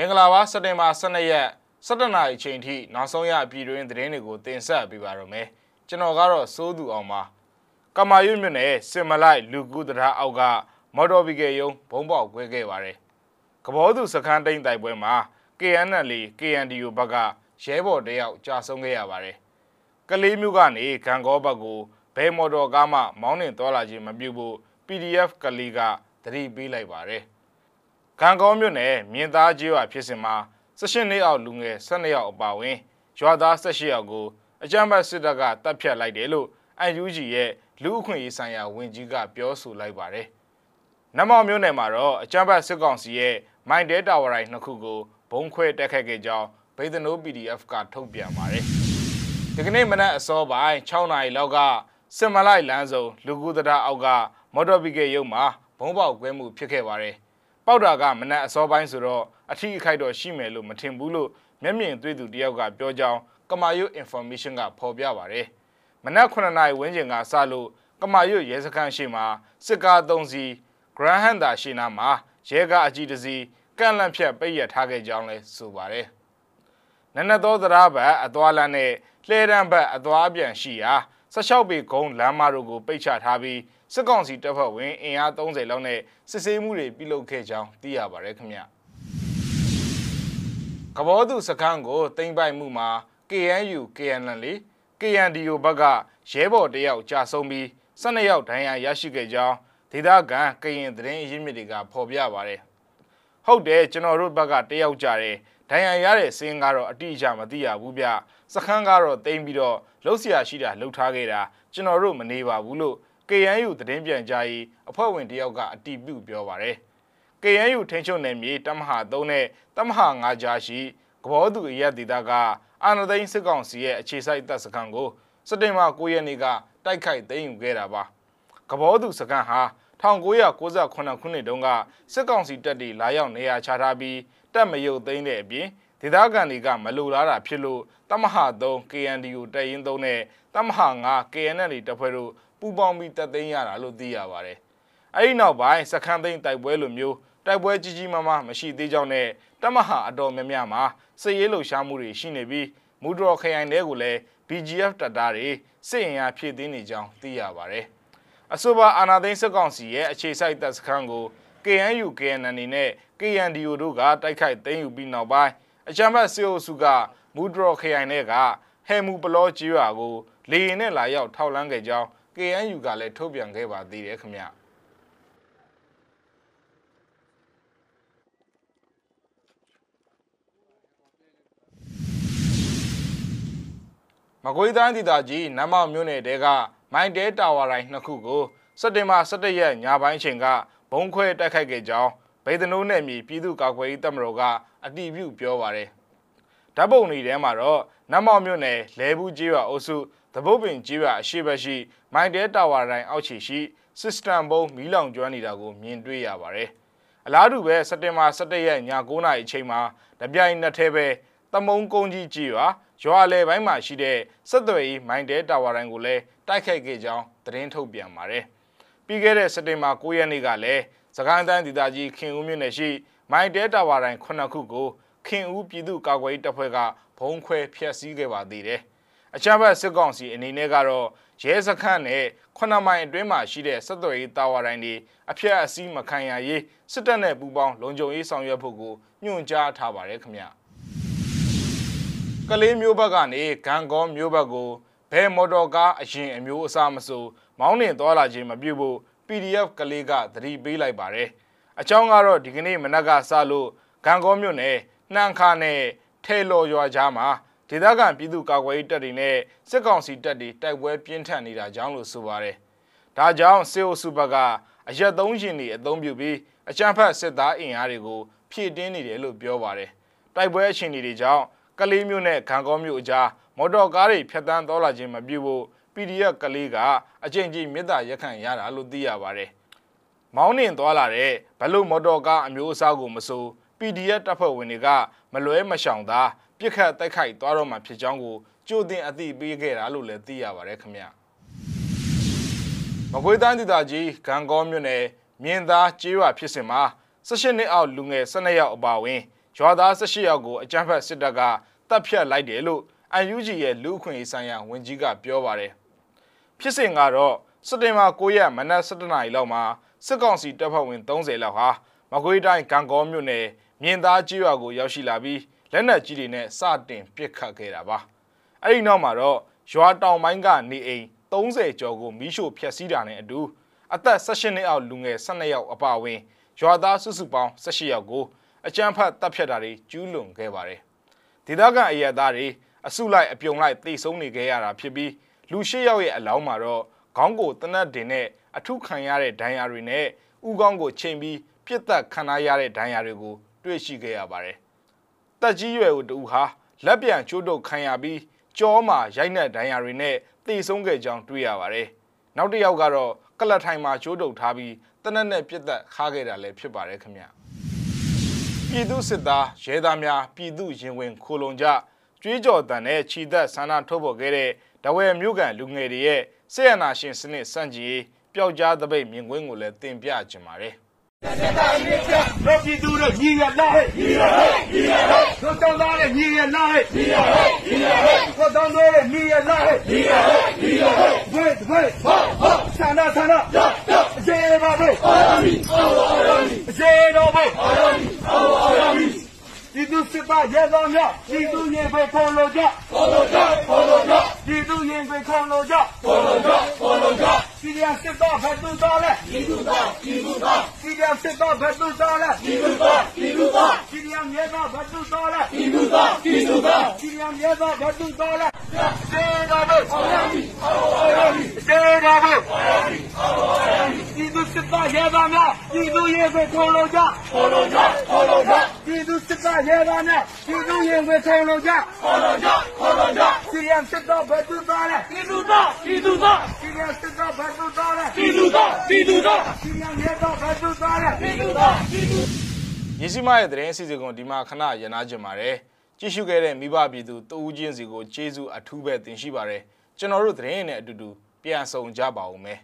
မင်္ဂလာပါစက်တင်ဘာ12ရက်17နာရီအချိန်ထိနောက်ဆုံးရပြည်တွင်းသတင်းတွေကိုတင်ဆက်ပေးပါရမယ်ကျွန်တော်ကတော့စိုးသူအောင်ပါကမာရွတ်မြို့နယ်စင်မလိုက်လူကူတရာအောက်ကမော်တော်ဘီကယ်ယုံဘုံပေါက်ကွဲခဲ့ပါတယ်ကဘောသူစခန်းတိန်တိုက်ပွဲမှာ KNL KNDU ဘက်ကရဲဘော်တယောက်ကြာဆုံးခဲ့ရပါတယ်ကလေးမျိုးကနေဂံကောဘက်ကိုဘဲမော်တော်ကားမှမောင်းနှင်သွားလာခြင်းမပြုဖို့ PDF ကလေးကသတိပေးလိုက်ပါတယ်။ ကံကောမြို့နယ်မြင်းသားကျေးရွာဖြစ်စဉ်မှာ16နှစ်အောက်လူငယ်12ယောက်အပါအဝင်ရွာသား18ယောက်ကိုအကြမ်းဖက်စစ်တပ်ကတပ်ဖြတ်လိုက်တယ်လို့ UNG ရဲ့လူအခွင့်အရေးဆိုင်ရာဝန်ကြီးကပြောဆိုလိုက်ပါတယ်။နမောင်မြို့နယ်မှာတော့အကြမ်းဖက်စစ်ကောင်စီရဲ့မိုင်တဲတာဝါရိုင်နှစ်ခုကိုဘုံခွဲတက်ခတ်ခဲ့ကြောင်းဗေဒနို PDF ကထုတ်ပြန်ပါတယ်။ဒီကနေ့မနက်အစောပိုင်း6နာရီလောက်ကစစ်မလိုက်လမ်းစုံလူကူတရအောက်ကမော်တော်ဘီကေရုံမှာဘုံပေါက်ကွဲမှုဖြစ်ခဲ့ပါတယ်။ ပေါက်တာကမနက်အစောပိုင်းဆိုတော့အထီးအခိုက်တော့ရှိမယ်လို့မထင်ဘူးလို့မျက်မြင်တွေ့သူတယောက်ကပြောကြောင်းကမာယု information ကဖော်ပြပါတယ်။မနက်9နာရီဝန်းကျင်ကစလို့ကမာယုရဲစခန်းရှိမှာစစ်ကား3စီး Grand Hunter ရှိနာမှာရဲကားအကြီးတစ်စီးကန့်လန့်ဖြတ်ပိတ်ရထားခဲ့ကြောင်းလည်းဆိုပါတယ်။နနသောသရာဘတ်အသွာလန်းနဲ့လှဲတန်းဘတ်အသွားပြန်ရှိရာ 16ပေကုန်းလမ်းမတို့ကိုပိတ်ချထားပြီးစစ်ကောင်စီတပ်ဖွဲ့ဝင်အင်အား30လောက်နဲ့စစ်ဆေးမှုတွေပြုလုပ်ခဲ့ကြောင်းသိရပါတယ်ခင်ဗျ။ကဘောသူစခန်းကိုတင်ပိုက်မှုမှာ KNU KNL KNDO ဘက်ကရဲဘော်တယောက်ကြာဆုံးပြီး12ယောက်ဒဏ်ရာရရှိခဲ့ကြောင်းဒေသခံကရင်သတင်းရင်းမြစ်တွေကဖော်ပြပါတယ်။ဟုတ်တယ်ကျွန်တော်တို့ဘက်ကတယောက်ကြတယ် ဒဏ်ရာရတဲ့စင်းကတော့အတိအကျမသိရဘူးဗျစခန်းကတော့တိမ့်ပြီးတော့လှုပ်ရှားရှိတာလှုပ်ထားခဲ့တာကျွန်တော်တို့မနေပါဘူးလို့ KNU သတင်းပြန်ကြားရေးအဖွဲ့ဝင်တယောက်ကအတိပြုပြောပါတယ် KNU ထိန်းချုပ်နယ်မြေတမဟာ3နဲ့တမဟာ5ကြားရှိကဘောသူအရက်ဒေသကအာဏာသိမ်းစစ်ကောင်စီရဲ့အခြေစိုက်တပ်စခန်းကိုစက်တင်ဘာ9ရက်နေ့ကတိုက်ခိုက်သိမ်းယူခဲ့တာပါကဘောသူစခန်းဟာ 1998ခုနှစ်တုန်းကစစ်ကောင်စီတပ်တွေလာရောက်နေရာချထားပြီးတပ်မယုတ်သိမ်းတဲ့အပြင်ဒေသခံတွေကမလိုလားတာဖြစ်လို့တမဟာ3 KNDU တပ်ရင်း3နဲ့တမဟာ9 KNL တပ်ဖွဲ့တို့ပူးပေါင်းပြီးတပ်သိမ်းရတာလို့သိရပါတယ်။အဲဒီနောက်ပိုင်းစခန်းသိမ်းတိုက်ပွဲလိုမျိုးတိုက်ပွဲကြီးကြီးမားမားမရှိသေးကြောင်းနဲ့တမဟာအတော်များများမှာစစ်ရေးလှုပ်ရှားမှုတွေရှိနေပြီးမူဒရော်ခရိုင်တွေကိုလည်း BGF တပ်သားတွေစစ်ရင်အားဖြည့်တင်းနေကြောင်းသိရပါတယ်။ အဆိုပါအာနာသိန်းစစ်ကောင်စီရဲ့အခြေစိုက်တပ်စခန်းကို KNU KNN နဲ့ KNDO တို့ကတိုက်ခိုက်သိမ်းယူပြီးနောက်ပိုင်းအကြမ်းဖက်စစ်အုပ်စုကမူဒရော်ခရိုင်တွေကဟဲမူပလောကြီးရွာကိုလေရင်နဲ့လာရောက်ထောက်လန်းခဲ့ကြောင်း KNU ကလည်းထုတ်ပြန်ခဲ့ပါသေးတယ်ခင်ဗျမကွေးတိုင်းဒေသကြီးနမ်မောက်မြို့နယ်တဲက မိုင်းတဲတာဝါတိုင်းနှစ်ခုကိုစက်တင်ဘာ17ရက်ညပိုင်းချိန်ကဘုံခွဲတိုက်ခိုက်ခဲ့ကြောင်းဗေဒနိုးနယ်မြေပြည်သူ့ကာကွယ်ရေးတပ်မတော်ကအတည်ပြုပြောပါရယ်ဓာတ်ပုံတွေထဲမှာတော့နမ်မောက်မြို့နယ်လဲဘူးကျေးရွာအုပ်စုသဘုတ်ပင်ကျေးရွာအရှိဘက်ရှိ မိုင်တဲတာဝါတိုင်းအောက်ခြေရှိ system ဘုံမီးလောင်ကျွမ်းနေတာကိုမြင်တွေ့ရပါတယ်။အလားတူပဲစက်တင်ဘာ17ရက်ည9:00နာရီအချိန်မှာတပြိုင်နက်တည်းပဲသမုံကုန်းကြီးကြီးရွာ ရွာလေပိုင်းမှာရှိတဲ့စက်သွယ်ရေးမိုင်တဲတာဝါတိုင်းကိုလည်းတိုက်ခိုက်ခဲ့ကြောင်းသတင်းထုတ်ပြန်ပါတယ်။ပြီးခဲ့တဲ့စက်တင်ဘာ9ရက်နေ့ကလည်းစကိုင်းတိုင်းဒေသကြီးခင်ဦးမြို့နယ်ရှိမိုင်တဲတာဝါတိုင်းခုနှစ်ခုကိုခင်ဦးပြည်သူ့ကာကွယ်ရေးတပ်ဖွဲ့ကဘုံခွဲဖျက်ဆီးခဲ့ပါသေးတယ်။အချမ်းဘတ်စစ်ကောင်စီအနေနဲ့ကတော့ရဲစခန်းနဲ့ခုနှစ်မိုင်အတွင်းမှာရှိတဲ့စက်သွယ်ရေးတာဝါတိုင်းတွေအဖျက်အဆီးမခံရရေးစစ်တပ်နဲ့ပူးပေါင်းလုံခြုံရေးဆောင်ရွက်ဖို့ကိုညွှန်ကြားထားပါတယ်ခင်ဗျ ကလေးမျိုးဘက်ကနေဂန်ကောမျိုးဘက်ကိုဘဲမော်တော်ကားအရင်အမျိုးအစားမဆိုမောင်းနှင်သွားလာခြင်းမပြုဖို့ PDF ကလေးကသတိပေးလိုက်ပါတယ်အကြောင်းကတော့ဒီကနေ့မနက်ကစလို့ဂန်ကောမြို့နယ်နှမ်းခါနဲ့ထဲလော်ရွာကြားမှာဒေသခံပြည်သူ့ကာကွယ်ရေးတပ်တွေနဲ့စစ်ကောင်စီတပ်တွေတိုက်ပွဲပြင်းထန်နေတာကြောင့်လို့ဆိုပါတယ်။ဒါကြောင့်စစ်အုပ်စုဘက်ကအရက်သုံးရှင်တွေအသုံးပြုပြီးအကြမ်းဖက်စစ်သားအင်အားတွေကိုဖြည့်တင်းနေတယ်လို့ပြောပါတယ်။တိုက်ပွဲအခြေအနေတွေကြောင့် ကလေးမျိုးနဲ့ခံကောမျိုးအကြားမော်တော်ကားတွေဖြတ်တန်းသွားလာခြင်းမပြုဖို့ PDF ကလေးကအကြိမ်ကြိမ်မြစ်တာရက်ခံရတာလို့သိရပါတယ်။မောင်းနှင်သွားလာတဲ့ဘလို့မော်တော်ကားအမျိုးအစားကိုမဆို PDF တပ်ဖွဲ့ဝင်တွေကမလွဲမရှောင်သာပြစ်ခတ်တိုက်ခိုက်သွားတော့မှဖြစ်ကြောင်းကိုကြိုတင်အသိပေးခဲ့တာလို့လည်းသိရပါတယ်ခင်ဗျမကွေးတိုင်းဒေသကြီးဂံကောမြို့နယ်မြင်းသားကျေးရွာဖြစ်စဉ်မှာ18နှစ်အောက်လူငယ်12ယောက်အပါအဝင် ရွာသား18ယောက်ကိုအကြမ်းဖက်စစ်တပ်ကတပ်ဖြတ်လိုက်တယ်လို့ UNG ရဲ့လူအခွင့်အရေးဆိုင်ရာဝန်ကြီးကပြောပါတယ်ဖြစ်စဉ်ကတော့စက်တင်ဘာ9ရက်မနက်7:00နာရီလောက်မှာစစ်ကောင်စီတပ်ဖွဲ့ဝင်30လောက်ဟာမကွေးတိုင်းကံကောမြို့နယ်မြင်းသားကြီးရွာကိုရောက်ရှိလာပြီးလက်နက်ကြီးတွေနဲ့စတင်ပစ်ခတ်ခဲ့တာပါအဲ့ဒီနောက်မှာတော့ရွာတောင်ပိုင်းကနေအိမ်30ကျော်ကိုမီးရှို့ဖျက်ဆီးတာနဲ့အတူအသက်16နှစ်အောက်လူငယ်12ယောက်အပါအဝင်ရွာသားစုစုပေါင်း18ယောက်ကို အကြမ်းဖက်တပ်ဖြတ်တာတွေကျူးလွန်ခဲ့ပါတယ်ဒေသခံအရက်သားတွေအစုလိုက်အပြုံလိုက်တိတ်ဆုံးနေခဲ့ရတာဖြစ်ပြီးလူ၈ယောက်ရဲ့အလောင်းမှာတော့ခေါင်းကိုတနတ်တင်နဲ့အထုခံရတဲ့ဒဏ်ရာတွေနဲ့ဥကောင်းကိုချိန်ပြီးပြစ်သက်ခံရတဲ့ဒဏ်ရာတွေကိုတွေ့ရှိခဲ့ရပါတယ်။တက်ကြီးရွယ်ဦးတူဟာလက်ပြန်ချိုးတုပ်ခံရပြီးကြောမှာရိုက်နှက်ဒဏ်ရာတွေနဲ့တေဆုံးခဲ့ကြောင်းတွေ့ရပါတယ်။နောက်တစ်ယောက်ကတော့ကလတ်ထိုင်မှာချိုးတုပ်ထားပြီးတနက်နဲ့ပြစ်သက်ခါခဲ့တာလည်းဖြစ်ပါတယ်ခင်ဗျ။ ပြည်သူစစ်သားရဲသားများပြည်သူရင်ဝင်ခိုလုံကြကြွေးကြော်တန်နဲ့ခြိသက်ဆန္ဒထုတ်ဖော်ခဲ့တဲ့တဝဲမြို့ကန်လူငယ်တွေရဲ့ဆေးရနာရှင်စနစ်စန့်ကျင်ပျောက်ကြားသပိတ်မြင်ကွင်းကိုလည်းတင်ပြကြပါတယ်တို့ပြည်သူတို့ညီရလားညီရဟဲ့ညီရဟဲ့တို့တောင်းသားတဲ့ညီရလားညီရဟဲ့ညီရဟဲ့တို့တောင်းသားတဲ့ညီရလားညီရဟဲ့ညီရဟဲ့ဘွေဘွေဟောဟောဆန္ဒဆန္ဒရရအခြေပါဘုအာရမီအာရမီအခြေတော်ဘုအာရမီအာရမီ ပြည်သူစစ်သားရဲသားများပြည်သူရင်ပဲခေါ်လို့ကြခေါ်လို့ကြခေါ်လို့ကြပြည်သူရင်ပဲခေါ်လို့ကြခေါ်လို့ကြခေါ်လို့ကြပြည်သူစစ်သားဖက်သူသားလဲပြည်သူသားပြည်သူသားပြည်သူစစ်သားဖက်သူသားလဲပြည်သူသားပြည်သူသားပြည်သူရဲသားဖက်သူသားလဲပြည်သူသားပြည်သူသားပြည်သူရဲသားဖက်သူသားလဲစေတော်ဘုအာရမီအာရမီစေတော်ဘုအာရမီအာရမီပြည်သူ စစ်သားရဲသားများပြည်သူရဲပဲခေါ်လို့ကြခေါ်လို့ကြခေါ်လို့ကြပြည်သူစစ်သားရဲသားများပြည်သူရင်ခွေခေါ်လို့ကြခေါ်လို့ကြခေါ်လို့ကြစီရန်စစ်တော့ဘယ်သူသားလဲပြည်သူသားပြည်သူသားစီရန်စစ်တော့ဘယ်သူသားလဲပြည်သူသားပြည်သူသားစီရန်ရဲတော့ဘယ်သူသားလဲပြည်သူသားပြည်သူရည်စီမရဲ့သတင်းအစီအစဉ်ကိုဒီမှာခဏရနာကြပါတယ်ကြည့်ရှုခဲ့တဲ့မိဘပြည်သူတဦးချင်းစီကိုကျေးဇူးအထူးပဲတင်ရှိပါတယ်ကျွန်တော်တို့သတင်းနဲ့အတူတူပြန်ဆောင်ကြပါဦးမယ်